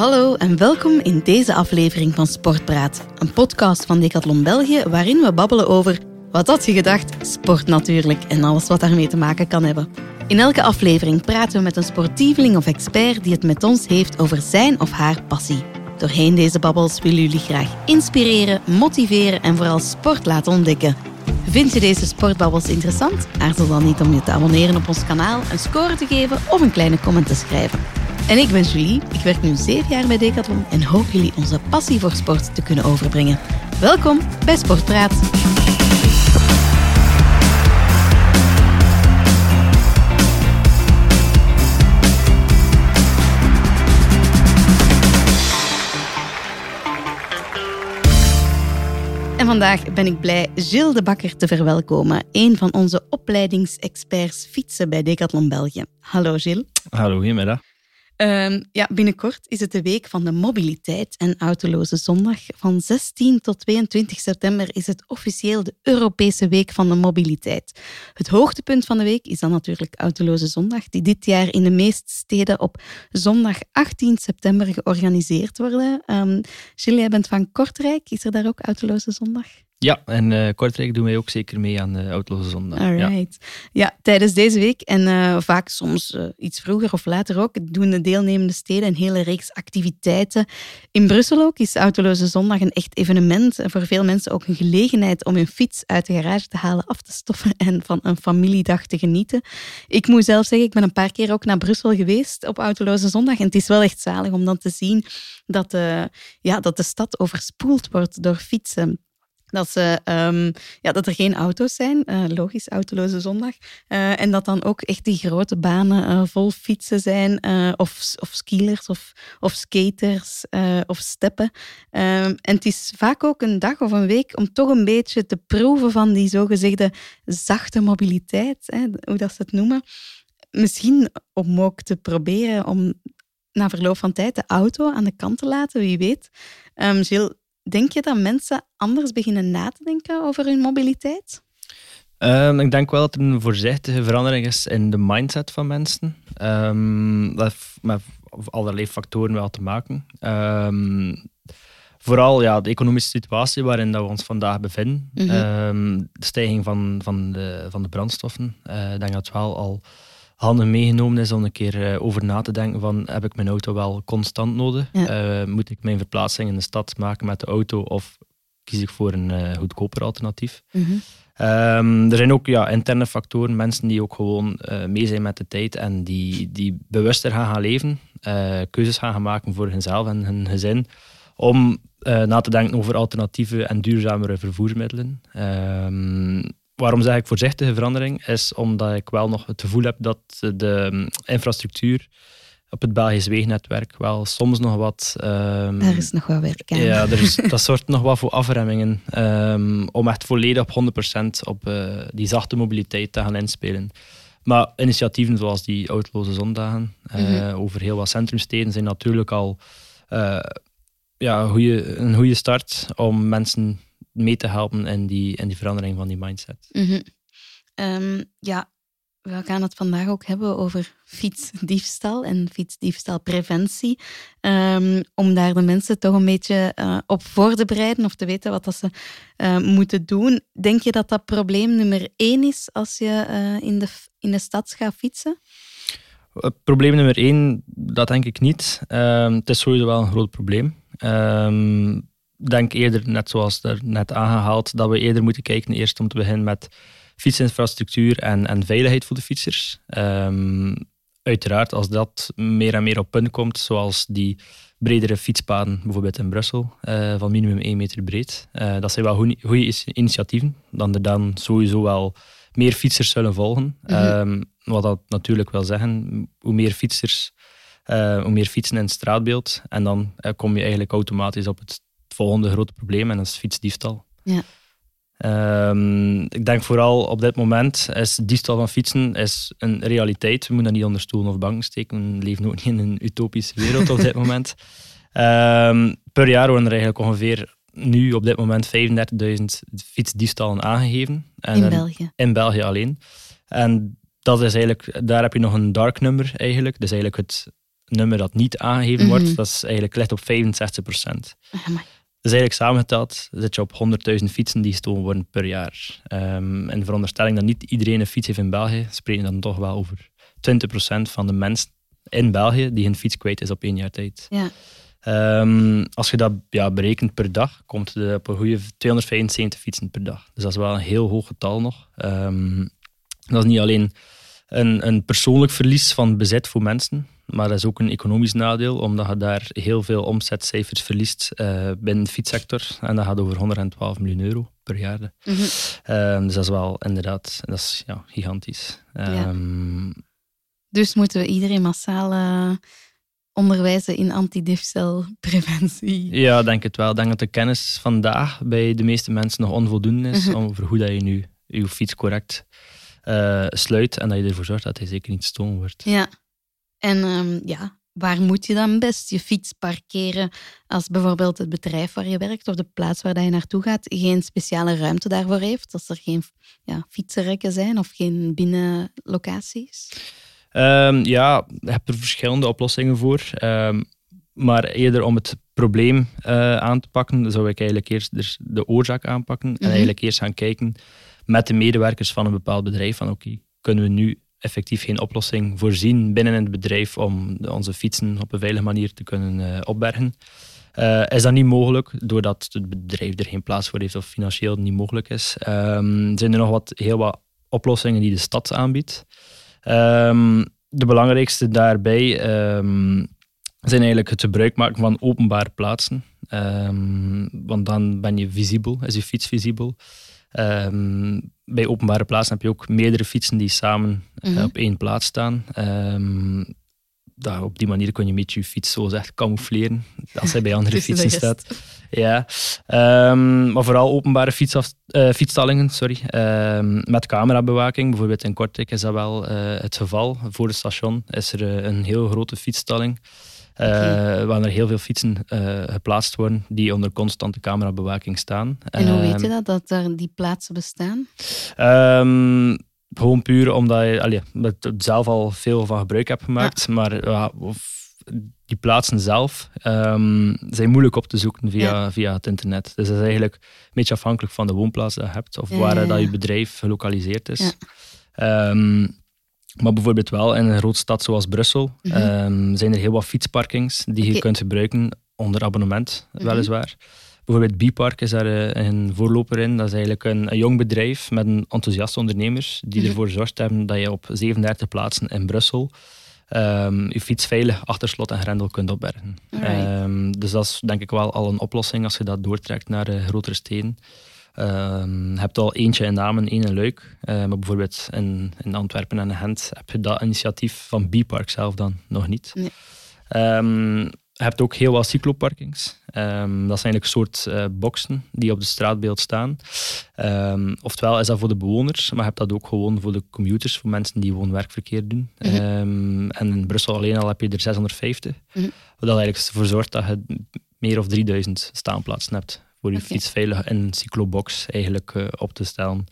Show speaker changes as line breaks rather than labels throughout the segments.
Hallo en welkom in deze aflevering van Sportpraat, een podcast van Decathlon België waarin we babbelen over, wat had je gedacht, sport natuurlijk en alles wat daarmee te maken kan hebben. In elke aflevering praten we met een sportieveling of expert die het met ons heeft over zijn of haar passie. Doorheen deze babbels willen jullie graag inspireren, motiveren en vooral sport laten ontdekken. Vind je deze sportbabbels interessant? Aarzel dan niet om je te abonneren op ons kanaal, een score te geven of een kleine comment te schrijven. En ik ben Julie, ik werk nu 7 jaar bij Decathlon en hoop jullie onze passie voor sport te kunnen overbrengen. Welkom bij Sportpraat. En vandaag ben ik blij Gilles de Bakker te verwelkomen, een van onze opleidingsexperts fietsen bij Decathlon België. Hallo Gilles.
Hallo, goedemiddag.
Um, ja, binnenkort is het de week van de mobiliteit en autoloze zondag. Van 16 tot 22 september is het officieel de Europese week van de mobiliteit. Het hoogtepunt van de week is dan natuurlijk autoloze zondag, die dit jaar in de meeste steden op zondag 18 september georganiseerd worden. Um, Gilles, jij bent van Kortrijk. Is er daar ook autoloze zondag?
Ja, en uh, Kortrijk doen wij ook zeker mee aan de Outloze Zondag.
Alright. Ja. ja, tijdens deze week en uh, vaak soms iets vroeger of later ook, doen de deelnemende steden een hele reeks activiteiten. In Brussel ook is Autoloze Zondag een echt evenement. Voor veel mensen ook een gelegenheid om hun fiets uit de garage te halen, af te stoffen en van een familiedag te genieten. Ik moet zelf zeggen, ik ben een paar keer ook naar Brussel geweest op Autoloze Zondag. En het is wel echt zalig om dan te zien dat, ja, dat de stad overspoeld wordt door fietsen. Dat, ze, um, ja, dat er geen auto's zijn, uh, logisch, autoloze zondag. Uh, en dat dan ook echt die grote banen uh, vol fietsen zijn, of, of skielers of, of skaters of steppen. Um, en het is vaak ook een dag of een week om toch een beetje te proeven van die zogezegde zachte mobiliteit, hè, hoe dat ze het noemen. Misschien om ook te proberen om na verloop van tijd de auto aan de kant te laten, wie weet. Um, Gilles, Denk je dat mensen anders beginnen na te denken over hun mobiliteit?
Um, ik denk wel dat er een voorzichtige verandering is in de mindset van mensen. Um, dat heeft met allerlei factoren wel te maken. Um, vooral ja, de economische situatie waarin dat we ons vandaag bevinden. Mm -hmm. de stijging van, van, de, van de brandstoffen. Uh, ik denk dat wel al handig meegenomen is om een keer uh, over na te denken van heb ik mijn auto wel constant nodig? Ja. Uh, moet ik mijn verplaatsing in de stad maken met de auto of kies ik voor een uh, goedkoper alternatief? Mm -hmm. um, er zijn ook ja, interne factoren, mensen die ook gewoon mee zijn met de tijd en die, die bewuster gaan gaan leven, keuzes gaan, gaan maken voor hunzelf en hun gezin, om na te denken over alternatieve en duurzamere vervoersmiddelen. Um, waarom zeg ik voorzichtige verandering? Is omdat ik wel nog het gevoel heb dat de mm, infrastructuur op het Belgisch weegnetwerk wel soms nog wat...
Um, Daar is nog wel werk aan.
Ja, er is, dat zorgt nog wat voor afremmingen um, om echt volledig op 100% op uh, die zachte mobiliteit te gaan inspelen. Maar initiatieven zoals die autoloze zondagen uh, mm -hmm. over heel wat centrumsteden zijn natuurlijk al uh, ja, een goede start om mensen mee te helpen in die, in die verandering van die mindset.
Mm -hmm. um, ja, we gaan het vandaag ook hebben over fietsdiefstal en fietsdiefstalpreventie. Um, om daar de mensen toch een beetje uh, op voor te bereiden of te weten wat dat ze uh, moeten doen. Denk je dat dat probleem nummer één is als je uh, in, de, in de stad gaat fietsen?
Probleem nummer één, dat denk ik niet. Um, het is sowieso wel een groot probleem. Um, denk eerder, net zoals er net aangehaald, dat we eerder moeten kijken eerst om te beginnen met fietsinfrastructuur en, en veiligheid voor de fietsers. Um, uiteraard, als dat meer en meer op punt komt, zoals die bredere fietspaden, bijvoorbeeld in Brussel, uh, van minimum 1 meter breed. Uh, dat zijn wel goede initiatieven, dan er dan sowieso wel meer fietsers zullen volgen. Mm -hmm. um, wat dat natuurlijk wil zeggen, hoe meer fietsers, uh, hoe meer fietsen in het straatbeeld. En dan kom je eigenlijk automatisch op het volgende grote probleem en dat is fietsdiefstal. Ja. Um, ik denk vooral op dit moment is diefstal van fietsen is een realiteit. We moeten dat niet onder stoelen of banken steken. We leven ook niet in een utopische wereld op dit moment. Um, per jaar worden er eigenlijk ongeveer nu op dit moment 35.000 fietsdiefstallen aangegeven.
En in België?
In België alleen. En dat is eigenlijk, daar heb je nog een dark number eigenlijk. Dus eigenlijk het nummer dat niet aangegeven wordt,
Mhm.
dat is eigenlijk ligt op 65 procent. Dus eigenlijk samengeteld zit je op 100.000 fietsen die gestolen worden per jaar. Ehm en de veronderstelling dat niet iedereen een fiets heeft in België, spreken we dan toch wel over 20% van de mensen in België die hun fiets kwijt is op één jaar tijd.
Ja.
Ehm, als je dat ja, berekent per dag, komt je op een goede 275 fietsen per dag. Dus dat is wel een heel hoog getal nog. Ehm, dat is niet alleen een, een persoonlijk verlies van bezit voor mensen, maar dat is ook een economisch nadeel, omdat je daar heel veel omzetcijfers verliest eh, binnen de fietssector. En dat gaat over 112 miljoen euro per jaar.
Mhm.
Ehm, dus dat is wel inderdaad dat is, ja, gigantisch. Ehm,
Dus moeten we iedereen massaal eh, onderwijzen in antidiefstalpreventie.
Ja, denk het wel. Ik denk dat de kennis vandaag bij de meeste mensen nog onvoldoende is
Mhm.
over hoe dat je nu je fiets correct eh, sluit en dat je ervoor zorgt dat hij zeker niet gestolen wordt.
Ja. En ehm, ja, waar moet je dan best je fiets parkeren als bijvoorbeeld het bedrijf waar je werkt of de plaats waar dat je naartoe gaat geen speciale ruimte daarvoor heeft? Als er geen ja, fietsenrekken zijn of geen binnenlocaties?
Ehm, ja, je hebt er verschillende oplossingen voor. Ehm, maar eerder om het probleem eh, aan te pakken, zou ik eigenlijk eerst de oorzaak aanpakken.
Mhm.
En eigenlijk eerst gaan kijken met de medewerkers van een bepaald bedrijf van oké, kunnen we nu effectief geen oplossing voorzien binnen het bedrijf om onze fietsen op een veilige manier te kunnen eh, opbergen. Eh, is dat niet mogelijk, doordat het bedrijf er geen plaats voor heeft of financieel niet mogelijk is, ehm, zijn er nog wat, heel wat oplossingen die de stad aanbiedt. Ehm, de belangrijkste daarbij ehm, zijn eigenlijk het gebruik maken van openbare plaatsen. Want dan ben je visibel, is je fiets visibel. Ehm, bij openbare plaatsen heb je ook meerdere fietsen die samen eh,
Mhm.
op één plaats staan. Ehm, dat, op die manier kun je een beetje je fiets zo zegt camoufleren als hij bij andere fietsen staat. Ja, Ehm, maar vooral openbare fietsaf, eh, fietsstallingen sorry, met camerabewaking. Bijvoorbeeld in Kortrijk is dat wel eh, het geval. Voor het station is er een heel grote fietsstalling. Eh. Waar er heel veel fietsen eh, geplaatst worden die onder constante camerabewaking staan.
En hoe weet
Ehm,
je dat, dat er die plaatsen bestaan?
Ehm, gewoon puur omdat je allee, ik zelf al veel van gebruik heb gemaakt. Maar ja, die plaatsen zelf ehm, zijn moeilijk op te zoeken via, via het internet. Dus dat is eigenlijk een beetje afhankelijk van de woonplaats dat je hebt of waar dat je bedrijf gelokaliseerd is.
Ja.
Maar bijvoorbeeld wel in een grote stad zoals Brussel
Mhm.
ehm, zijn er heel wat fietsparkings die je kunt gebruiken onder abonnement,
Mhm.
weliswaar. Bijvoorbeeld B-Park is daar eh, een voorloper in. Dat is eigenlijk een, een jong bedrijf met een enthousiaste ondernemers die
Mhm.
ervoor gezorgd hebben dat je op 37 plaatsen in Brussel ehm, je fiets veilig achter slot en grendel kunt opbergen. Ehm, dus dat is denk ik wel al een oplossing als je dat doortrekt naar eh, grotere steden. Ehm, je hebt al eentje in Namen, één in Luik. Eh, maar bijvoorbeeld in, in Antwerpen en Gent heb je dat initiatief van B-Park zelf dan nog niet.
Nee.
Ehm, je hebt ook heel wat cycloparkings. Ehm, dat zijn eigenlijk een soort eh, boxen die op de straatbeeld staan. Oftewel is dat voor de bewoners, maar je hebt dat ook gewoon voor de commuters, voor mensen die woon-werkverkeer doen.
Mhm.
En in Brussel alleen al heb je er 650.
Mhm.
Wat dat eigenlijk ervoor zorgt dat je meer of 3000 staanplaatsen hebt voor je
Oké.
fiets veilig in een cyclobox eigenlijk eh, op te stellen.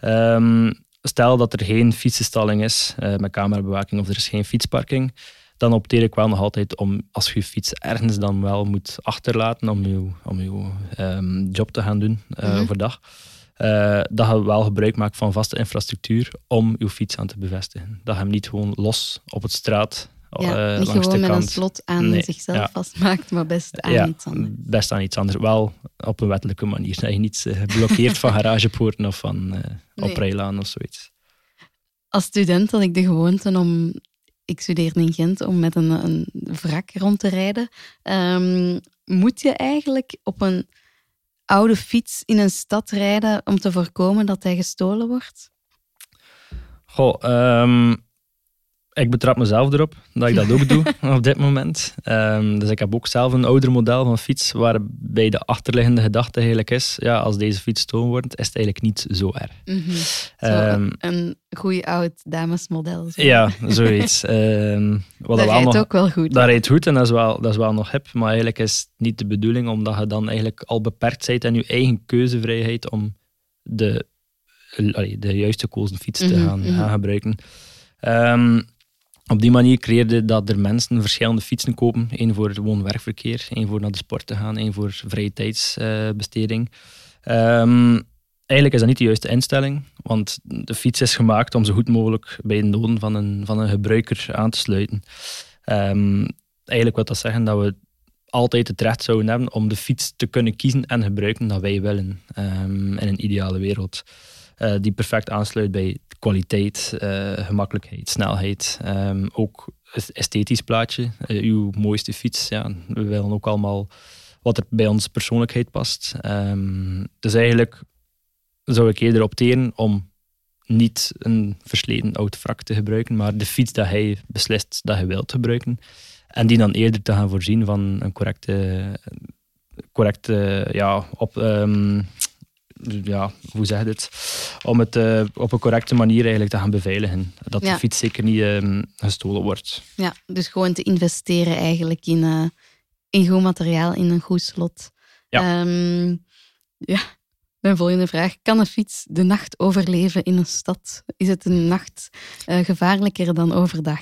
Ehm, stel dat er geen fietsenstalling is eh, met camerabewaking of er is geen fietsparking, dan opteer ik wel nog altijd om, als je je fiets ergens dan wel moet achterlaten om je, om je ehm, job te gaan doen eh,
Mhm.
overdag, dat je wel gebruik maakt van vaste infrastructuur om je fiets aan te bevestigen. Dat je hem niet gewoon los op het straat
Ja,
eh,
niet
langs
gewoon met
kant
een slot aan
Nee,
zichzelf
ja.
vastmaakt, maar best aan
ja,
iets anders.
best aan iets anders. Wel op een wettelijke manier. Dat je niet eh, blokkeert van garagepoorten of van eh
Nee.
oprijlaan of zoiets.
Als student had ik de gewoonte om, ik studeerde in Gent, om met een, een wrak rond te rijden. Ehm, moet je eigenlijk op een oude fiets in een stad rijden om te voorkomen dat hij gestolen wordt?
Goh, ehm, ik betrap mezelf erop dat ik dat ook doe op dit moment. Ehm, dus ik heb ook zelf een ouder model van fiets waarbij de achterliggende gedachte eigenlijk is, ja, als deze fiets gestolen wordt, is het eigenlijk niet zo erg.
Mhm. Zo,
Ehm,
een goed oud damesmodel. zo.
Ja, zoiets. Ehm, wat
dat rijdt ook wel goed.
Dat rijdt goed en dat is, wel, dat is wel nog hip, maar eigenlijk is het niet de bedoeling omdat je dan eigenlijk al beperkt bent in je eigen keuzevrijheid om de, de juiste kozenfiets te
Mhm,
gaan,
mhm.
gaan gebruiken. Ehm, op die manier creëerde dat er mensen verschillende fietsen kopen. één voor woon-werkverkeer, één voor naar de sport te gaan, één voor vrije tijdsbesteding. Um, eigenlijk is dat niet de juiste instelling, want de fiets is gemaakt om zo goed mogelijk bij de noden van een, van een gebruiker aan te sluiten. Um, eigenlijk wil dat zeggen dat we altijd het recht zouden hebben om de fiets te kunnen kiezen en gebruiken dat wij willen um, in een ideale wereld. Uh, die perfect aansluit bij kwaliteit, uh, gemakkelijkheid, snelheid. Um, ook esthetisch plaatje. Uh, uw mooiste fiets. Ja, we willen ook allemaal wat er bij onze persoonlijkheid past. Um, dus eigenlijk zou ik eerder opteren om niet een versleten oud wrak te gebruiken, maar de fiets dat hij beslist dat hij wil gebruiken. En die dan eerder te gaan voorzien van een correcte, correcte ja, op, um, ja, hoe zeg je dit? Om het uh, op een correcte manier eigenlijk te gaan beveiligen. Dat ja. de fiets zeker niet um, gestolen wordt.
Ja, dus gewoon te investeren eigenlijk in, uh, in goed materiaal, in een goed slot. Ja. Um, ja, mijn volgende vraag. Kan een fiets de nacht overleven in een stad? Is het een nacht uh, gevaarlijker dan overdag?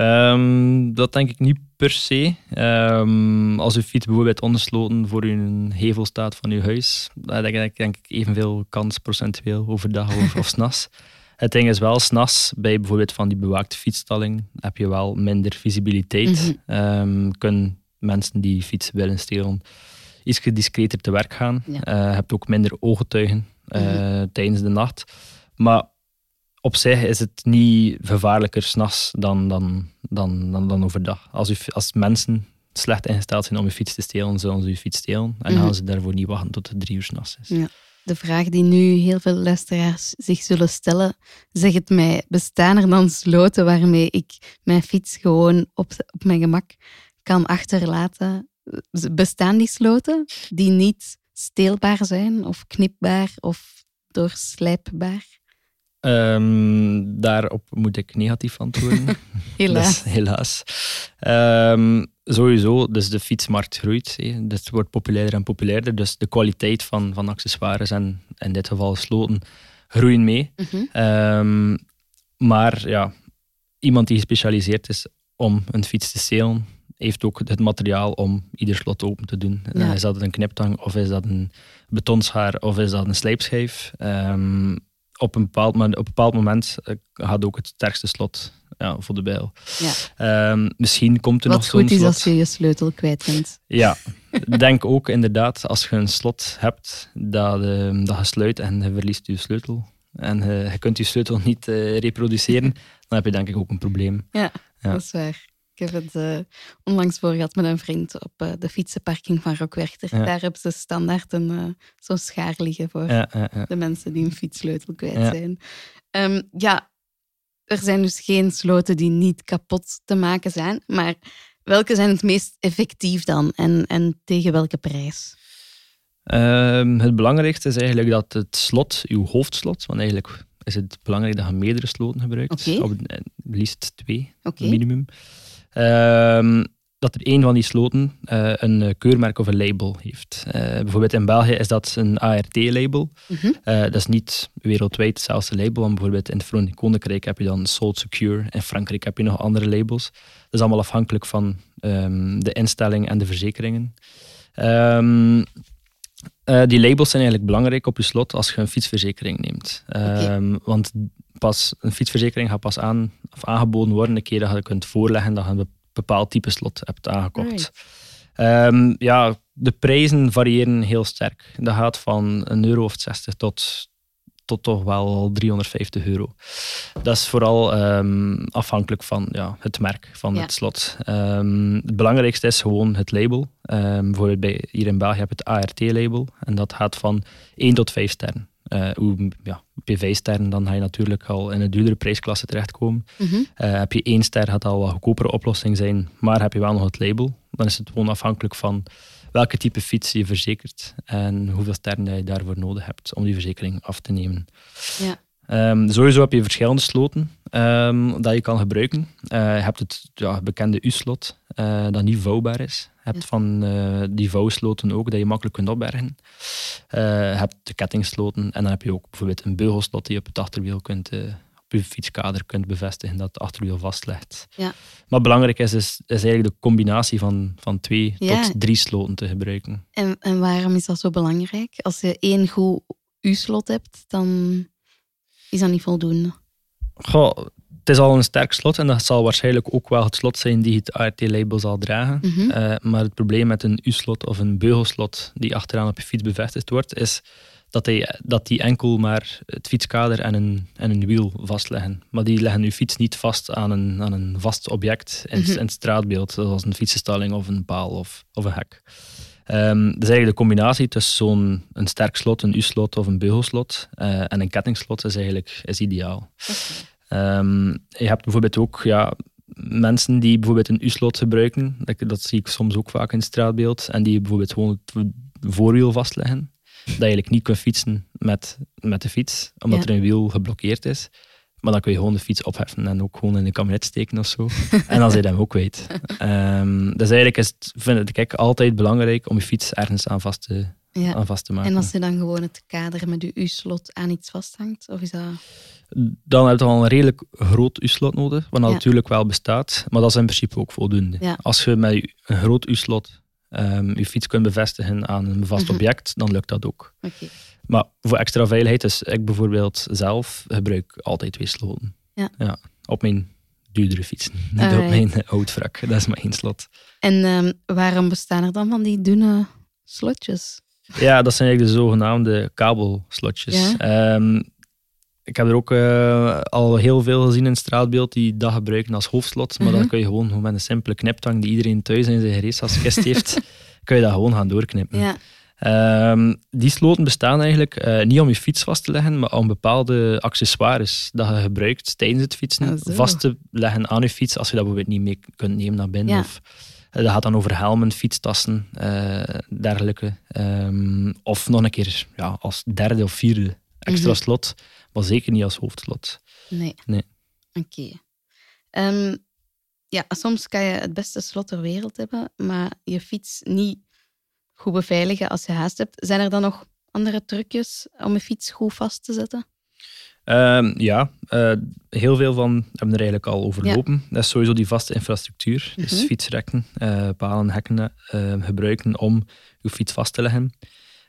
Um, dat denk ik niet per se. Um, als uw fiets bijvoorbeeld ondersloten voor een hevel staat van uw huis, dan denk ik, denk ik evenveel kans procentueel overdag of, of s'nachts. Het ding is wel, s'nachts, bij bijvoorbeeld van die bewaakte fietsstalling, heb je wel minder visibiliteit. Mm -hmm. um, kunnen mensen die fiets willen stelen iets gediscreter te werk gaan. Je uh, hebt ook minder ooggetuigen uh, mm-hmm. tijdens de nacht. Maar op zich is het niet gevaarlijker s'nachts dan, dan, dan, dan, dan overdag. Als, u, als mensen slecht ingesteld zijn om je fiets te stelen, zullen ze je fiets stelen. En mm gaan ze daarvoor niet wachten tot het drie uur s'nachts is.
Ja. De vraag die nu heel veel luisteraars zich zullen stellen, zeg het mij, bestaan er dan sloten waarmee ik mijn fiets gewoon op, op mijn gemak kan achterlaten bestaan die sloten die niet steelbaar zijn of knipbaar of doorslijpbaar?
Um, daarop moet ik negatief antwoorden.
helaas.
Dus, helaas. Um, sowieso, dus de fietsmarkt groeit. He. Het wordt populairder en populairder. Dus de kwaliteit van, van accessoires en in dit geval sloten groeien mee. Mm -hmm. um, maar ja, iemand die gespecialiseerd is om een fiets te stelen, heeft ook het materiaal om ieder slot open te doen. Ja. Is dat een kniptang of is dat een betonschaar of is dat een slijpschijf? Um, op, een bepaald, op een bepaald moment eh, gaat ook het sterkste slot ja, voor de bijl. Ja. Um, misschien komt er
Wat
nog zo'n
goed is als je je sleutel kwijt bent.
Ja, denk ook inderdaad als je een slot hebt dat, uh, dat je sluit en je verliest je sleutel en uh, je kunt je sleutel niet uh, reproduceren, dan heb je denk ik ook een probleem.
Ja, ja. dat is waar. Ik heb het uh, onlangs voor gehad met een vriend op uh, de fietsenparking van Rockwerchter. Ja. Daar hebben ze standaard een, uh, zo'n schaar liggen voor ja, ja, de mensen die een fietssleutel kwijt zijn. Um, ja, er zijn dus geen sloten die niet kapot te maken zijn. Maar welke zijn het meest effectief dan en, en tegen welke prijs?
Um, het belangrijkste is eigenlijk dat het slot, uw hoofdslot, want eigenlijk is het belangrijk dat je meerdere sloten gebruikt. Okay. Op liefst twee, okay. minimum. Um, dat er een van die sloten uh, een keurmerk of een label heeft. Uh, bijvoorbeeld in België is dat een ART-label. Mm -hmm. uh, dat is niet wereldwijd hetzelfde label, want bijvoorbeeld in het Verenigd Koninkrijk heb je dan Salt Secure, in Frankrijk heb je nog andere labels. Dat is allemaal afhankelijk van um, de instelling en de verzekeringen. Um, die labels zijn eigenlijk belangrijk op je slot als je een fietsverzekering neemt. Okay. Want pas, een fietsverzekering gaat pas aan, of aangeboden worden een keer dat je kunt voorleggen dat je een bepaald type slot hebt aangekocht. Um, ja, de prijzen variëren heel sterk. Dat gaat van een euro of 60 tot, tot toch wel 350 euro. Dat is vooral um, afhankelijk van ja, het merk van ja. het slot. Um, het belangrijkste is gewoon het label. bijvoorbeeld bij, hier in België heb je het ART-label. En dat gaat van 1 tot 5 sterren. Uh, hoe ja, PV-sterren, dan ga je natuurlijk al in een duurdere prijsklasse terechtkomen. Mm -hmm. uh, heb je één ster, gaat al wat goedkopere oplossing zijn, maar heb je wel nog het label. Dan is het gewoon afhankelijk van welke type fiets je verzekert en hoeveel sterren je daarvoor nodig hebt om die verzekering af te nemen. Ja. Um, sowieso heb je verschillende sloten um, dat je kan gebruiken. Uh, je hebt het ja, bekende U-slot, uh, dat niet vouwbaar is. Je hebt ja. van uh, die vouwsloten ook, dat je makkelijk kunt opbergen. je hebt de kettingsloten en dan heb je ook bijvoorbeeld een beugelslot die je op het achterwiel kunt, op je fietskader kunt bevestigen dat het achterwiel vastlegt.
Ja.
Maar belangrijk is, is, is eigenlijk de combinatie van, van twee
Ja.
tot drie sloten te gebruiken.
En, en waarom is dat zo belangrijk? Als je één goed U-slot hebt, dan is dat niet voldoende.
Goh, het is al een sterk slot en dat zal waarschijnlijk ook wel het slot zijn die het ART-label zal dragen.
Mhm.
Eh, maar het probleem met een U-slot of een beugelslot die achteraan op je fiets bevestigd wordt, is dat, hij, dat die enkel maar het fietskader en een, en een wiel vastleggen. Maar die leggen je fiets niet vast aan een, aan een vast object in,
Mhm.
in het straatbeeld, zoals een fietsenstalling of een paal of, of een hek. Dus eigenlijk de combinatie tussen zo'n een sterk slot, een U-slot of een beugelslot eh, en een kettingslot is eigenlijk is ideaal. Ehm, je hebt bijvoorbeeld ook ja, mensen die bijvoorbeeld een U-slot gebruiken. Dat, dat zie ik soms ook vaak in het straatbeeld. En die bijvoorbeeld gewoon het voorwiel vastleggen. Dat je eigenlijk niet kunt fietsen met, met de fiets, omdat
Ja.
er een wiel geblokkeerd is. Maar dan kun je gewoon de fiets opheffen en ook gewoon in de kabinet steken of zo. en dan je hem ook kwijt. Ehm, dus eigenlijk is het, vind ik altijd belangrijk om je fiets ergens aan vast te,
Ja.
aan vast te maken.
En als je dan gewoon het kader met je U-slot aan iets vasthangt, of is dat...
dan heb je al een redelijk groot U-slot nodig, wat
Ja.
natuurlijk wel bestaat, maar dat is in principe ook voldoende.
Ja.
Als je met een groot U-slot ehm, je fiets kunt bevestigen aan een vast
Mhm.
object, dan lukt dat ook.
Oké.
Maar voor extra veiligheid, dus ik bijvoorbeeld zelf gebruik altijd twee sloten.
Ja.
op mijn duurdere fietsen, niet op mijn oud wrak. Dat is maar één slot.
En ehm, waarom bestaan er dan van die dunne slotjes?
Ja, dat zijn eigenlijk de zogenaamde kabelslotjes.
Ja.
Ehm, ik heb er ook eh, al heel veel gezien in het straatbeeld die dat gebruiken als hoofdslot. Maar
Mhm.
dan kun je gewoon gewoon met een simpele kniptang die iedereen thuis in zijn gereedschapskist heeft, kun je dat gewoon gaan doorknippen.
Ja.
Ehm, die sloten bestaan eigenlijk eh, niet om je fiets vast te leggen, maar om bepaalde accessoires dat je gebruikt tijdens het fietsen
Ah,
vast te leggen aan je fiets als je dat bijvoorbeeld niet mee kunt nemen naar binnen.
Ja.
Of, eh, dat gaat dan over helmen, fietstassen, eh, dergelijke. Ehm, of nog een keer ja, als derde of vierde extra
Mhm.
slot, maar zeker niet als hoofdslot.
Nee.
Nee.
Oké. Ehm, ja, soms kan je het beste slot ter wereld hebben, maar je fiets niet goed beveiligen als je haast hebt. Zijn er dan nog andere trucjes om je fiets goed vast te zetten?
Ehm, ja, eh, heel veel van hebben we er eigenlijk al overlopen. Dat is sowieso die vaste infrastructuur. Dus
Mhm.
fietsrekken, eh, palen, hekken eh, gebruiken om je fiets vast te leggen.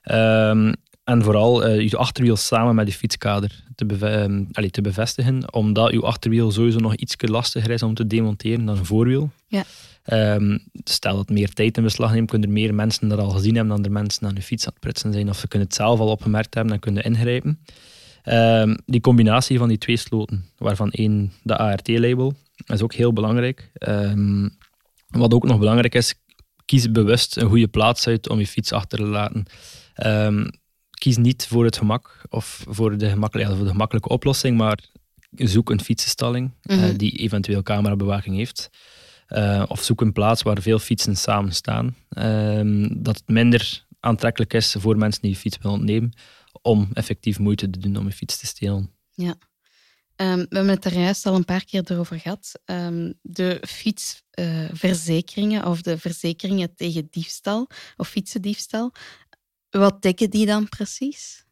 Ehm, en vooral eh, je achterwiel samen met je fietskader te, beve- ehm, allee, te bevestigen, omdat je achterwiel sowieso nog iets lastiger is om te demonteren dan een voorwiel.
Ja.
Ehm, stel dat het meer tijd in beslag neemt, kunnen er meer mensen dat al gezien hebben dan er mensen aan de fiets aan het prutsen zijn. Of ze kunnen het zelf al opgemerkt hebben en kunnen ingrijpen. Ehm, die combinatie van die twee sloten, waarvan één de ART-label, is ook heel belangrijk. Wat ook nog belangrijk is, kies bewust een goede plaats uit om je fiets achter te laten. Kies niet voor het gemak of voor de, ja, voor de gemakkelijke oplossing, maar zoek een fietsenstalling eh,
Mhm.
die eventueel camerabewaking heeft. Eh, of zoek een plaats waar veel fietsen samen staan. Ehm, dat het minder aantrekkelijk is voor mensen die je fiets willen ontnemen om effectief moeite te doen om je fiets te stelen.
Ehm, we hebben het daar juist al een paar keer over gehad. Ehm, de fietsverzekeringen of de verzekeringen tegen diefstal of fietsendiefstal. Wat dekken die dan precies?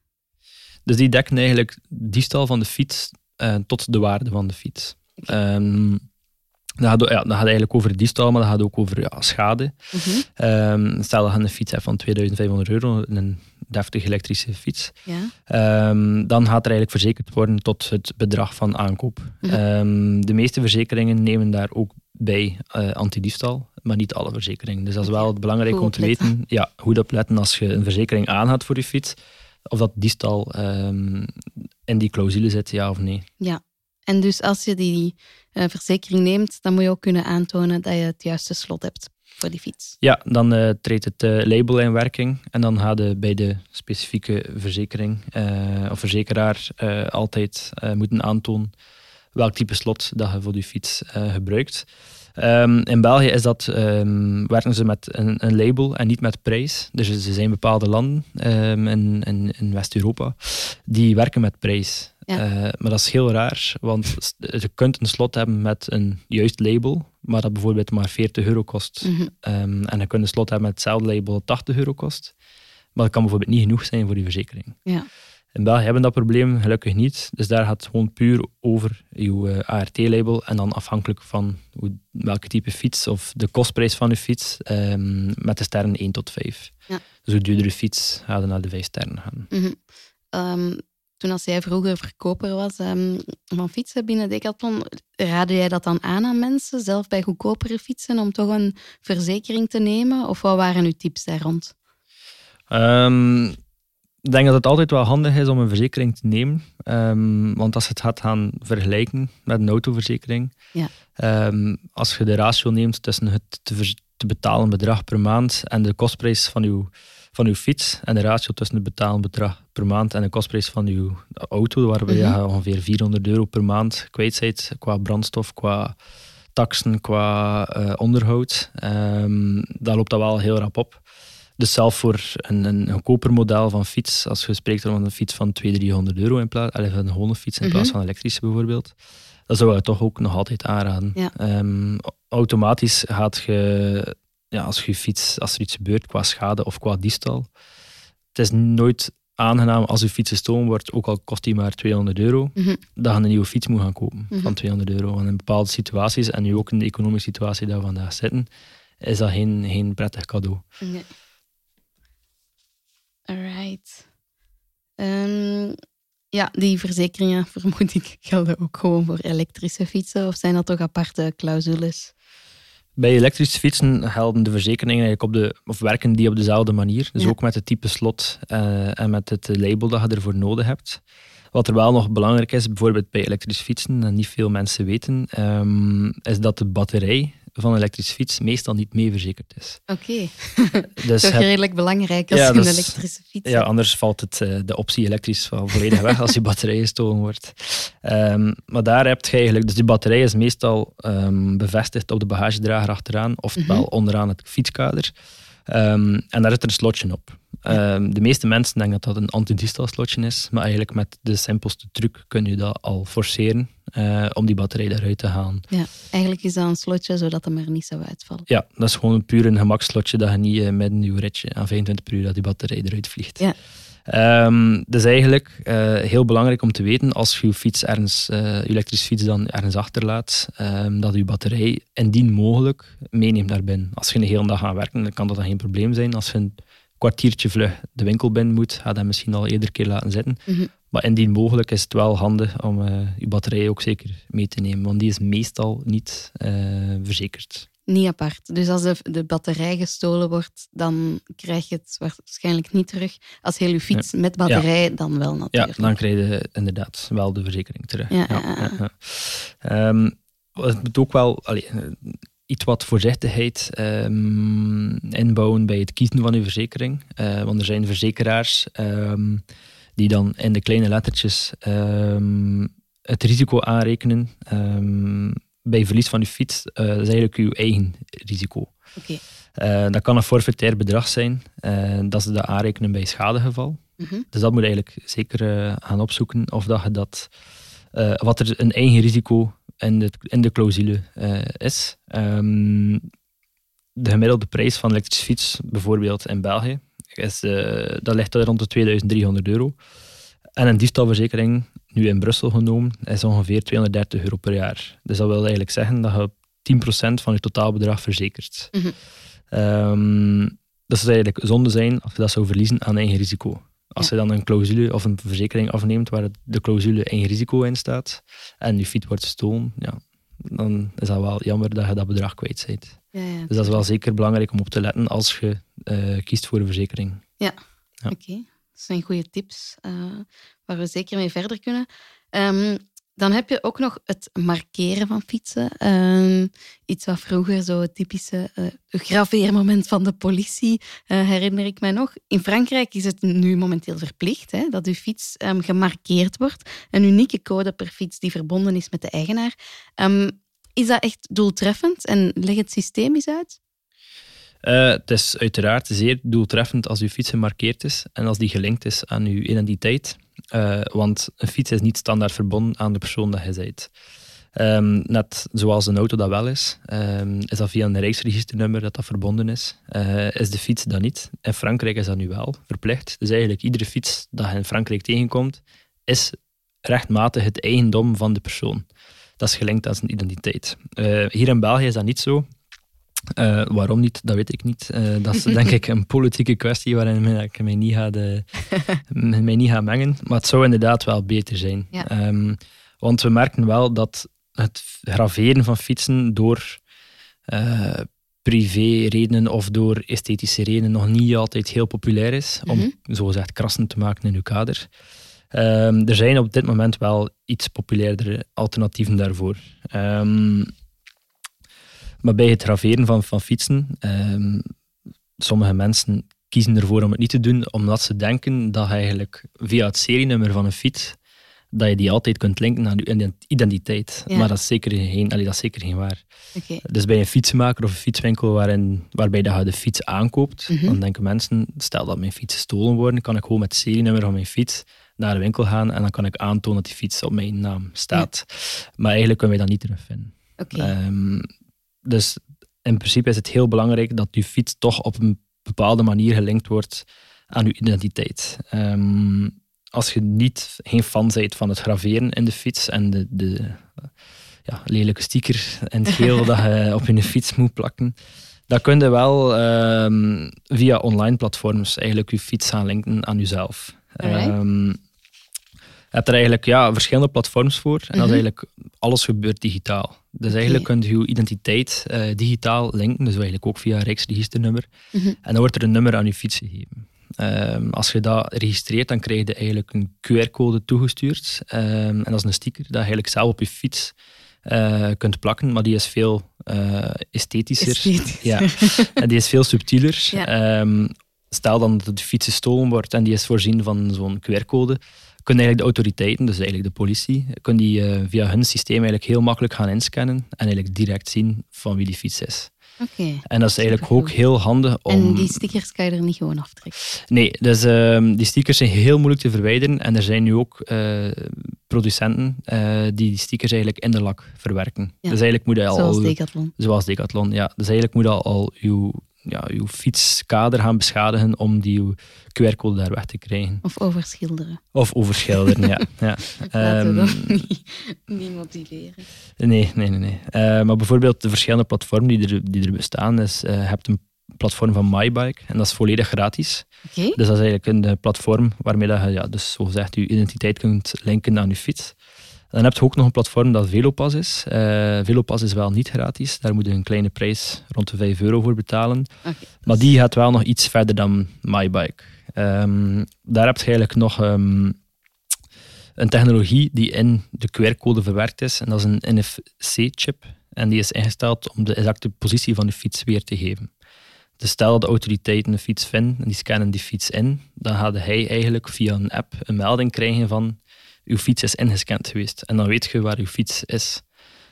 Dus die dekken eigenlijk diefstal van de fiets eh, tot de waarde van de fiets. Ehm, dat, gaat, ja, dat gaat eigenlijk over diefstal, maar dat gaat ook over ja, schade.
Mhm.
Ehm, stel dat je een fiets hebt van 2500 euro, een deftige elektrische fiets.
Ja.
Ehm, dan gaat er eigenlijk verzekerd worden tot het bedrag van aankoop.
Mhm.
De meeste verzekeringen nemen daar ook bij eh antidiefstal, maar niet alle verzekeringen. Dus dat is wel belangrijk
Goed
om te
opletten.
weten. Ja, goed opletten als je een verzekering aangaat voor je fiets, of dat diefstal ehm, in die clausule zit, ja of nee.
En dus als je die eh, verzekering neemt, dan moet je ook kunnen aantonen dat je het juiste slot hebt voor die fiets.
Ja, dan eh, treedt het label in werking en dan gaat je bij de specifieke verzekering of verzekeraar altijd moeten aantonen welk type slot dat je voor je fiets eh, gebruikt. Ehm, in België is dat, ehm, werken ze met een, een label en niet met prijs. Dus er zijn bepaalde landen ehm, in, in, in West-Europa die werken met prijs.
Ja.
Eh, maar dat is heel raar, want je kunt een slot hebben met een juist label, maar dat bijvoorbeeld maar 40 euro kost.
Mhm.
En je kunt een slot hebben met hetzelfde label dat 80 euro kost. Maar dat kan bijvoorbeeld niet genoeg zijn voor die verzekering.
Ja.
In België hebben dat probleem gelukkig niet. Dus daar gaat het gewoon puur over uw uh, ART-label. En dan afhankelijk van hoe, welke type fiets of de kostprijs van uw fiets, um, met de sterren 1 tot 5. Ja. Dus hoe duurder fiets, gaat naar de 5 sterren gaan.
Mm -hmm. toen als jij vroeger verkoper was um, van fietsen binnen Decathlon, raadde jij dat dan aan aan mensen, zelf bij goedkopere fietsen, om toch een verzekering te nemen? Of wat waren uw tips daar rond?
Ik denk dat het altijd wel handig is om een verzekering te nemen. Um, want als je het gaat gaan vergelijken met een autoverzekering, ja. um, als je de ratio neemt tussen het te, te, betalen bedrag per maand en de kostprijs van uw, van uw fiets, en de ratio tussen het betalen bedrag per maand en de kostprijs van uw auto, waarbij mm -hmm. je ongeveer 400 euro per maand kwijt bent qua brandstof, qua taxen, qua uh, onderhoud, um, dan loopt dat wel heel rap op. Dus zelf voor een, een goedkoper model van fiets, als je spreekt van een fiets van 200, 300 euro in plaats van een gewone fiets in plaats mhm. van elektrische bijvoorbeeld, dan zou je toch ook nog altijd aanraden. Ehm, automatisch gaat je, ja, als je fiets, als er iets gebeurt qua schade of qua diefstal, het is nooit aangenaam als je fiets gestolen wordt, ook al kost die maar 200 euro, mm dat je een nieuwe fiets moet gaan kopen mhm. van 200 euro. Want in bepaalde situaties, en nu ook in de economische situatie dat we vandaag zitten, is dat geen, geen prettig cadeau.
Alright. Um, ja, die verzekeringen vermoed ik gelden ook gewoon voor elektrische fietsen of zijn dat toch aparte clausules?
Bij elektrische fietsen gelden de verzekeringen eigenlijk op de, of werken die op dezelfde manier. Dus ook met het type slot uh, en met het label dat je ervoor nodig hebt. Wat er wel nog belangrijk is, bijvoorbeeld bij elektrische fietsen, en niet veel mensen weten, um, is dat de batterij van een elektrische fiets meestal niet mee verzekerd is.
Oké, dus toch redelijk belangrijk als je een elektrische fiets
Ja, anders valt het, eh, de optie elektrisch wel volledig weg als je batterij gestolen wordt. Um, maar daar heb je eigenlijk, dus die batterij is meestal um, bevestigd op de bagagedrager achteraan, ofwel mm onderaan het fietskader. Um, en daar zit er een slotje op. Ehm, de meeste mensen denken dat dat een anti slotje is, maar eigenlijk met de simpelste truc kun je dat al forceren uh, om die batterij eruit te halen.
Ja, eigenlijk is dat een slotje zodat hem er niet zou uitvallen.
Ja, dat is gewoon een puur een gemakslotje dat je niet uh, met een nieuw ritje aan 25 per uur dat die batterij eruit vliegt. Ja. Um, dus eigenlijk uh, heel belangrijk om te weten als je je fiets ergens, je elektrische fiets dan ergens achterlaat, um, dat je batterij indien mogelijk meeneemt naar binnen. Als je een hele dag gaat werken, dan kan dat dan geen probleem zijn. Als je een kwartiertje vlug de winkel binnen moet, ga dat misschien al eerder keer laten zitten. Mm Maar indien mogelijk is het wel handig om uh, je batterij ook zeker mee te nemen, want die is meestal niet verzekerd.
Niet apart. Dus als de, de, batterij gestolen wordt, dan krijg je het waarschijnlijk niet terug. Als heel je fiets met batterij, dan wel natuurlijk.
Ja, dan krijg je inderdaad wel de verzekering terug. Ja, ja, um, het moet ook wel... Allee, iets wat voorzichtigheid um, inbouwen bij het kiezen van uw verzekering. Uh, want er zijn verzekeraars um, die dan in de kleine lettertjes het risico aanrekenen bij verlies van uw fiets. Uh, dat is eigenlijk uw eigen risico. Okay. Uh, eh, dat kan een forfaitair bedrag zijn, dat ze dat aanrekenen bij schadegeval. Mm -hmm. Dus dat moet je eigenlijk zeker gaan opzoeken of dat je dat, wat er een eigen risico in de, in de clausule uh, is. Um, de gemiddelde prijs van een elektrische fiets, bijvoorbeeld in België, is, uh, dat ligt rond de 2300 euro. En een diefstalverzekering, nu in Brussel genomen, is ongeveer 230 euro per jaar. Dus dat wil eigenlijk zeggen dat je 10% van je totaalbedrag verzekert. Mm -hmm. um, dat zou eigenlijk zonde zijn als je dat zou verliezen aan eigen risico. Als je dan een clausule of een verzekering afneemt waar de clausule eigen risico in staat en je fiets wordt gestolen, ja, dan is dat wel jammer dat je dat bedrag kwijt bent. Ja, ja, dus dat is wel zeker belangrijk om op te letten als je uh, kiest voor een verzekering.
Ja, oké. Okay. Dat zijn goede tips uh, waar we zeker mee verder kunnen. Um, dan heb je ook nog het markeren van fietsen. Uh, iets wat vroeger zo typische uh, graveermoment van de politie, uh, herinner ik mij nog. In Frankrijk is het nu momenteel verplicht hè, dat uw fiets um, gemarkeerd wordt. Een unieke code per fiets die verbonden is met de eigenaar. Is dat echt doeltreffend en leg het systeem eens uit?
Uh, het is uiteraard zeer doeltreffend als uw fiets gemarkeerd is en als die gelinkt is aan uw identiteit. Uh, want een fiets is niet standaard verbonden aan de persoon dat je bent. Ehm, net zoals een auto dat wel is, ehm, is dat via een rijksregisternummer dat dat verbonden is. Uh, is de fiets dat niet. In Frankrijk is dat nu wel verplicht. Dus eigenlijk iedere fiets dat je in Frankrijk tegenkomt, is rechtmatig het eigendom van de persoon. Dat is gelinkt aan zijn identiteit. Hier in België is dat niet zo. Uh, waarom niet, dat weet ik niet. Uh, dat is denk ik een politieke kwestie waarin ik mij niet, ga de, mij niet ga mengen. Maar het zou inderdaad wel beter zijn. Ja. Um, want we merken wel dat het graveren van fietsen door uh, privé-redenen of door esthetische redenen nog niet altijd heel populair is. Om mm -hmm. zogezegd krassen te maken in uw kader. Um, er zijn op dit moment wel iets populairdere alternatieven daarvoor. Um, maar bij het graveren van, van fietsen, um, sommige mensen kiezen ervoor om het niet te doen, omdat ze denken dat eigenlijk via het serienummer van een fiets dat je die altijd kunt linken aan je identiteit. Maar dat is zeker geen, allee, dat is zeker geen waar. Okay. Dus bij een fietsenmaker of een fietswinkel waarin, waarbij dat je de fiets aankoopt, mm dan denken mensen, stel dat mijn fiets gestolen wordt, kan ik gewoon met het serienummer van mijn fiets naar de winkel gaan en dan kan ik aantonen dat die fiets op mijn naam staat. Maar eigenlijk kunnen wij dat niet terugvinden.
Okay. Um,
dus in principe is het heel belangrijk dat je fiets toch op een bepaalde manier gelinkt wordt aan je identiteit. Um, als je niet geen fan bent van het graveren in de fiets en de, de ja, lelijke sticker en het geel dat je op je fiets moet plakken, dan kun je wel um, via online platforms eigenlijk je fiets gaan linken aan jezelf. Um, je hebt er eigenlijk ja, verschillende platforms voor. En dat is mhm. eigenlijk alles gebeurt digitaal. Dus eigenlijk kun je je identiteit uh, digitaal linken, dus eigenlijk ook via Rijksregisternummer. Mm En dan wordt er een nummer aan je fiets gegeven. Um, als je dat registreert, dan krijg je eigenlijk een QR-code toegestuurd. Um, en dat is een sticker dat je eigenlijk zelf op je fiets uh, kunt plakken, maar die is veel uh, esthetischer.
Esthetisch.
Ja. en die is veel subtieler. Ja. Um, stel dan dat de fiets gestolen wordt en die is voorzien van zo'n QR-code, kunnen eigenlijk de autoriteiten, dus eigenlijk de politie, kunnen die uh, via hun systeem eigenlijk heel makkelijk gaan inscannen en eigenlijk direct zien van wie die fiets is.
Okay.
En dat is eigenlijk ook heel handig om...
En die stickers kan je er niet gewoon aftrekken?
Nee, dus uh, die stickers zijn heel moeilijk te verwijderen. En er zijn nu ook uh, producenten uh, die die stickers eigenlijk in de lak verwerken.
Ja.
Dus eigenlijk moet je al...
Zoals Decathlon.
Zoals Decathlon, ja. Dus eigenlijk moet je al, al uw ja, uw fietskader gaan beschadigen om die QR-code daar weg te krijgen.
Of overschilderen.
Of overschilderen, ja. ja.
Laten we um, niet, niet motiveren.
Nee, nee, nee. nee. Uh, maar bijvoorbeeld de verschillende platformen die er, die er bestaan, is, uh, je hebt een platform van MyBike en dat is volledig gratis.
Okay.
Dus dat is eigenlijk een platform waarmee dat je, ja, dus zogezegd, je identiteit kunt linken aan je fiets. Dan heb je ook nog een platform dat Velopas is. Uh, Velopas is wel niet gratis. Daar moet je een kleine prijs rond de 5 euro voor betalen.
Okay.
Maar die gaat wel nog iets verder dan MyBike. Um, daar heb je eigenlijk nog um, een technologie die in de QR-code verwerkt is. En dat is een NFC-chip. En die is ingesteld om de exacte positie van de fiets weer te geven. Dus stel dat de autoriteiten een fiets vinden en die scannen die fiets in, dan gaat hij eigenlijk via een app een melding krijgen van uw fiets is ingescand geweest. En dan weet je waar uw fiets is.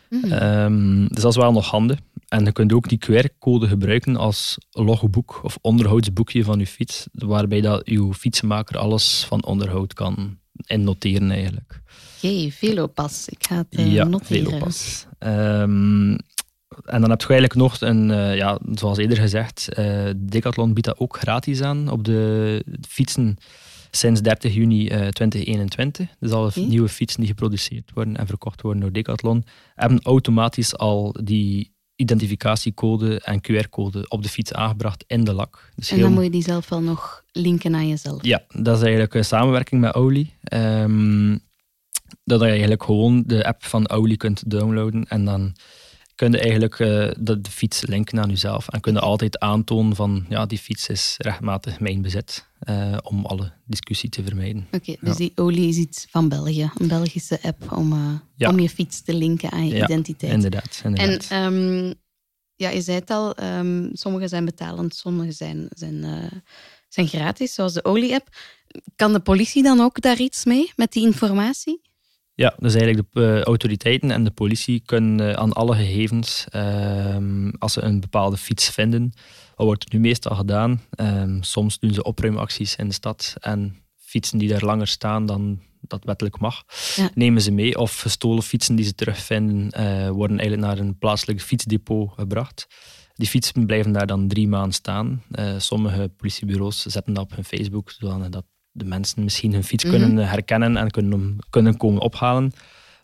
Mhm.
Um, dus dat is wel nog handig. En je kunt ook die QR-code gebruiken als logboek of onderhoudsboekje van je fiets, waarbij dat uw fietsenmaker alles van onderhoud kan innoteren eigenlijk.
Oké, okay, Velopas. Ik ga het uh,
ja,
noteren.
Velopas. Um, en dan heb je eigenlijk nog een, uh, ja, zoals eerder gezegd, uh, Decathlon biedt dat ook gratis aan op de fietsen sinds 30 juni uh, 2021. Dus alle nieuwe fietsen die geproduceerd worden en verkocht worden door Decathlon, hebben automatisch al die identificatiecode en QR-code op de fiets aangebracht in de lak. Dus
En
heel-
dan moet je die zelf wel nog linken aan jezelf.
ja, dat is eigenlijk een samenwerking met Auli. Ehm, dat je eigenlijk gewoon de app van Auli kunt downloaden en dan kun je eigenlijk eh, de, de fiets linken aan jezelf en kun je altijd aantonen van ja, die fiets is rechtmatig mijn bezit, eh, om alle discussie te vermijden.
Oké, dus
Ja.
die olie is iets van België. Een Belgische app om, eh,
Ja.
om je fiets te linken aan je
Ja,
identiteit.
Inderdaad.
En
inderdaad.
ehm, ja, je zei het al, ehm, sommige zijn betalend, sommige zijn, zijn, eh, zijn gratis, zoals de olie-app. Kan de politie dan ook daar iets mee, met die informatie?
Ja, dus eigenlijk de eh, autoriteiten en de politie kunnen eh, aan alle gegevens, ehm, als ze een bepaalde fiets vinden, wat wordt er nu meestal gedaan? Ehm, soms doen ze opruimacties in de stad en fietsen die daar langer staan dan dat wettelijk mag, nemen ze mee. Of gestolen fietsen die ze terugvinden, uh, worden eigenlijk naar een plaatselijk fietsdepot gebracht. Die fietsen blijven daar dan drie maanden staan. Sommige politiebureaus zetten dat op hun Facebook, zodat de mensen misschien hun fiets kunnen mhm. herkennen en kunnen, kunnen komen ophalen.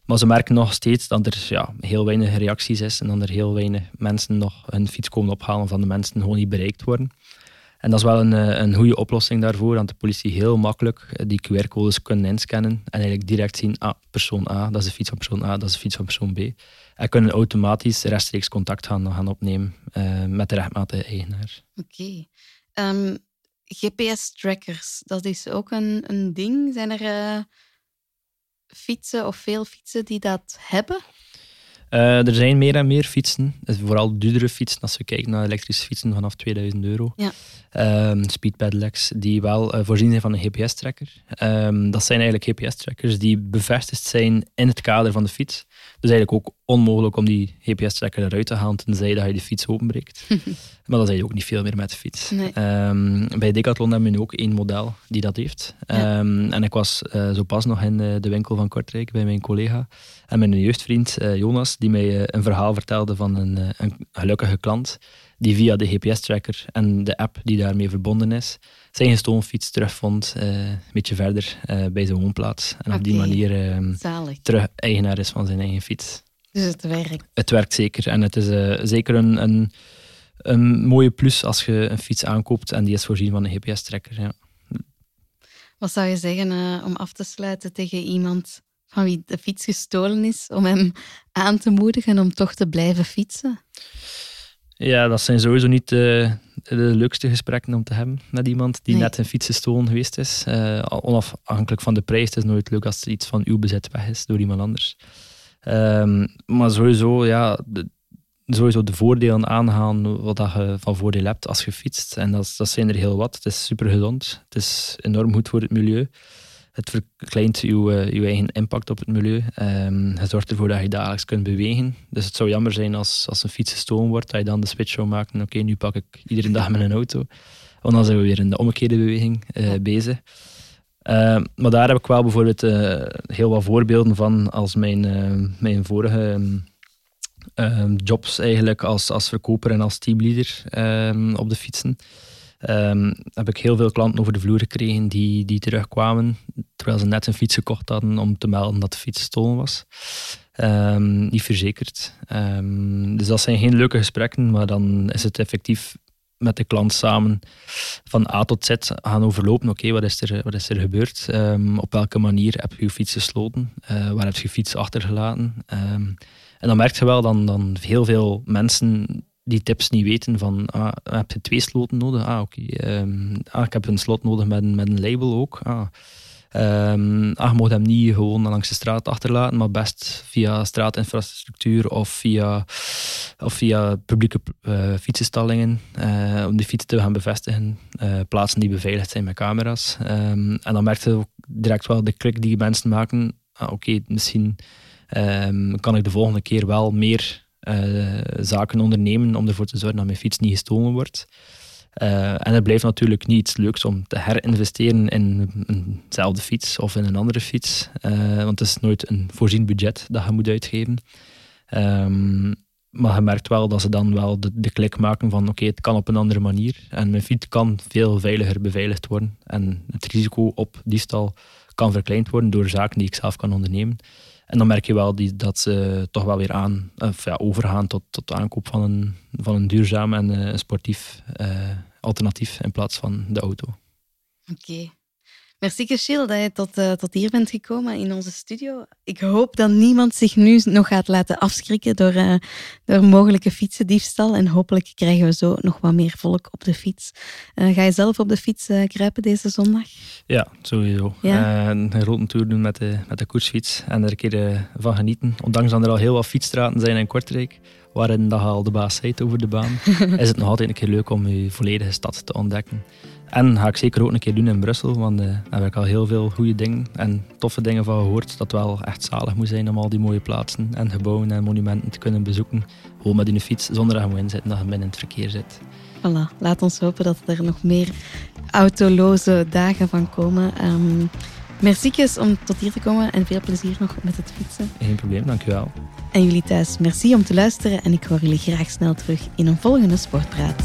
Maar ze merken nog steeds dat er ja, heel weinig reacties is en dat er heel weinig mensen nog hun fiets komen ophalen van de mensen gewoon niet bereikt worden. En dat is wel een, eh, een goede oplossing daarvoor, dat de politie heel makkelijk eh, die QR-codes kunnen inscannen en eigenlijk direct zien, ah, persoon A, dat is de fiets van persoon A, dat is de fiets van persoon B. En kunnen automatisch rechtstreeks contact gaan, gaan opnemen uh, met de rechtmatige eigenaar.
Oké. Ehm, GPS-trackers, dat is ook een, een ding. Zijn er fietsen of veel fietsen die dat hebben?
Uh, er zijn meer en meer fietsen, vooral duurdere fietsen, als we kijken naar elektrische fietsen vanaf 2000 euro. Ja. Um, speed pedelecs, die wel uh, voorzien zijn van een GPS-tracker. Um, dat zijn eigenlijk GPS-trackers die bevestigd zijn in het kader van de fiets. Dus eigenlijk ook onmogelijk om die GPS-tracker eruit te halen, tenzij dat je de fiets openbreekt. maar dan zijn je ook niet veel meer met de fiets. Um, bij Decathlon hebben we nu ook één model die dat heeft. en ik was uh, zo pas nog in de winkel van Kortrijk bij mijn collega en mijn jeugdvriend Jonas, die mij een verhaal vertelde van een, een gelukkige klant die via de GPS-tracker en de app die daarmee verbonden is, zijn gestolen fiets terugvond, uh, een beetje verder uh, bij zijn woonplaats. En op die manier uh, terug eigenaar is van zijn eigen fiets.
Dus het werkt?
Het werkt zeker. En het is eh, zeker een, een, een, mooie plus als je een fiets aankoopt en die is voorzien van een GPS-tracker. Ja.
Wat zou je zeggen om af te sluiten tegen iemand van wie de fiets gestolen is, om hem aan te moedigen om toch te blijven fietsen?
Ja, dat zijn sowieso niet de, de leukste gesprekken om te hebben met iemand die net een fiets gestolen geweest is. Uh, onafhankelijk van de prijs, het is nooit leuk als er iets van uw bezit weg is door iemand anders. Um, maar sowieso, ja, de, sowieso de voordelen aangaan wat dat je van voordeel hebt als je fietst. En dat, dat zijn er heel wat. Het is super gezond. Het is enorm goed voor het milieu. Het verkleint uw, uw eigen impact op het milieu. Um, het zorgt ervoor dat je dagelijks kunt bewegen. Dus het zou jammer zijn als, als een fiets gestolen wordt, dat je dan de switch zou maken. Oké, nu pak ik iedere dag met een auto. Want dan zijn we weer in de omgekeerde beweging uh, bezig. Uh, maar daar heb ik wel bijvoorbeeld uh, heel wat voorbeelden van als mijn, uh, mijn vorige jobs eigenlijk als, als verkoper en als teamleader op de fietsen. Um, heb ik heel veel klanten over de vloer gekregen die, die terugkwamen terwijl ze net een fiets gekocht hadden om te melden dat de fiets gestolen was. Um, niet verzekerd. Um, dus dat zijn geen leuke gesprekken, maar dan is het effectief met de klant samen van A tot Z gaan overlopen. Oké, wat, is er, wat is er gebeurd? op welke manier heb je je fiets gesloten? Uh, waar heb je je fiets achtergelaten? en dan merk je wel dan, dan heel veel mensen die tips niet weten van, ah, heb je twee sloten nodig? Ah, oké. Ehm, ah, ik heb een slot nodig met, met een label ook. Ah. Um, ah, je moet hem niet gewoon langs de straat achterlaten, maar best via straatinfrastructuur of via, of via publieke uh, fietsenstallingen uh, om die fietsen te gaan bevestigen. Uh, plaatsen die beveiligd zijn met camera's. Um, en dan merkte je direct wel de klik die mensen maken. Ah, Oké, misschien kan ik de volgende keer wel meer uh, zaken ondernemen om ervoor te zorgen dat mijn fiets niet gestolen wordt. Uh, en het blijft natuurlijk niet iets leuks om te herinvesteren in eenzelfde fiets of in een andere fiets. Uh, want het is nooit een voorzien budget dat je moet uitgeven. Um, maar je merkt wel dat ze dan wel de, de klik maken van oké, het kan op een andere manier. En mijn fiets kan veel veiliger beveiligd worden. En het risico op diefstal kan verkleind worden door zaken die ik zelf kan ondernemen. En dan merk je wel die, dat ze toch wel weer aan, ja, overgaan tot, tot de aankoop van een, van een duurzaam en uh, sportief uh, alternatief in plaats van de auto.
Oké. Merci Gilles dat je tot, uh, tot hier bent gekomen in onze studio. Ik hoop dat niemand zich nu nog gaat laten afschrikken door, uh, door mogelijke fietsendiefstal. En hopelijk krijgen we zo nog wat meer volk op de fiets. Uh, ga je zelf op de fiets kruipen deze zondag?
Ja, sowieso. Ja? een grote tour doen met de, met de koersfiets en er een keer van genieten. Ondanks dat er al heel wat fietsstraten zijn in Kortrijk, waarin dat al de baas over de baan, is het nog altijd een keer leuk om je volledige stad te ontdekken. En ga ik zeker ook een keer doen in Brussel, want uh, daar heb ik al heel veel goede dingen en toffe dingen van gehoord. Dat wel echt zalig moet zijn om al die mooie plaatsen en gebouwen en monumenten te kunnen bezoeken. Gewoon met in fiets, zonder dat je moet inzitten, dat je binnen in het verkeer zit.
Voilà, laat ons hopen dat er nog meer autoloze dagen van komen. Um, Merci om tot hier te komen en veel plezier nog met het fietsen.
Geen probleem, dankjewel.
En jullie thuis, merci om te luisteren en ik hoor jullie graag snel terug in een volgende Sportpraat.